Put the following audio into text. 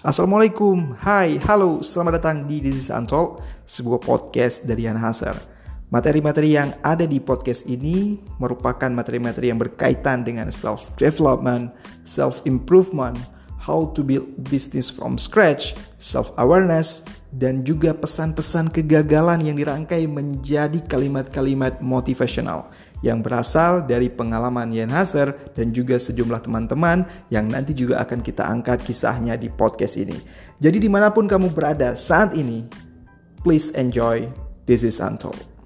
Assalamualaikum, hai, halo, selamat datang di This is Untold, sebuah podcast dari Yan Hazar. Materi-materi yang ada di podcast ini merupakan materi-materi yang berkaitan dengan self-development, self-improvement, how to build business from scratch, self-awareness, dan juga pesan-pesan kegagalan yang dirangkai menjadi kalimat-kalimat motivational yang berasal dari pengalaman Yen Hazer dan juga sejumlah teman-teman yang nanti juga akan kita angkat kisahnya di podcast ini. Jadi di mana pun kamu berada saat ini, please enjoy This is Untold.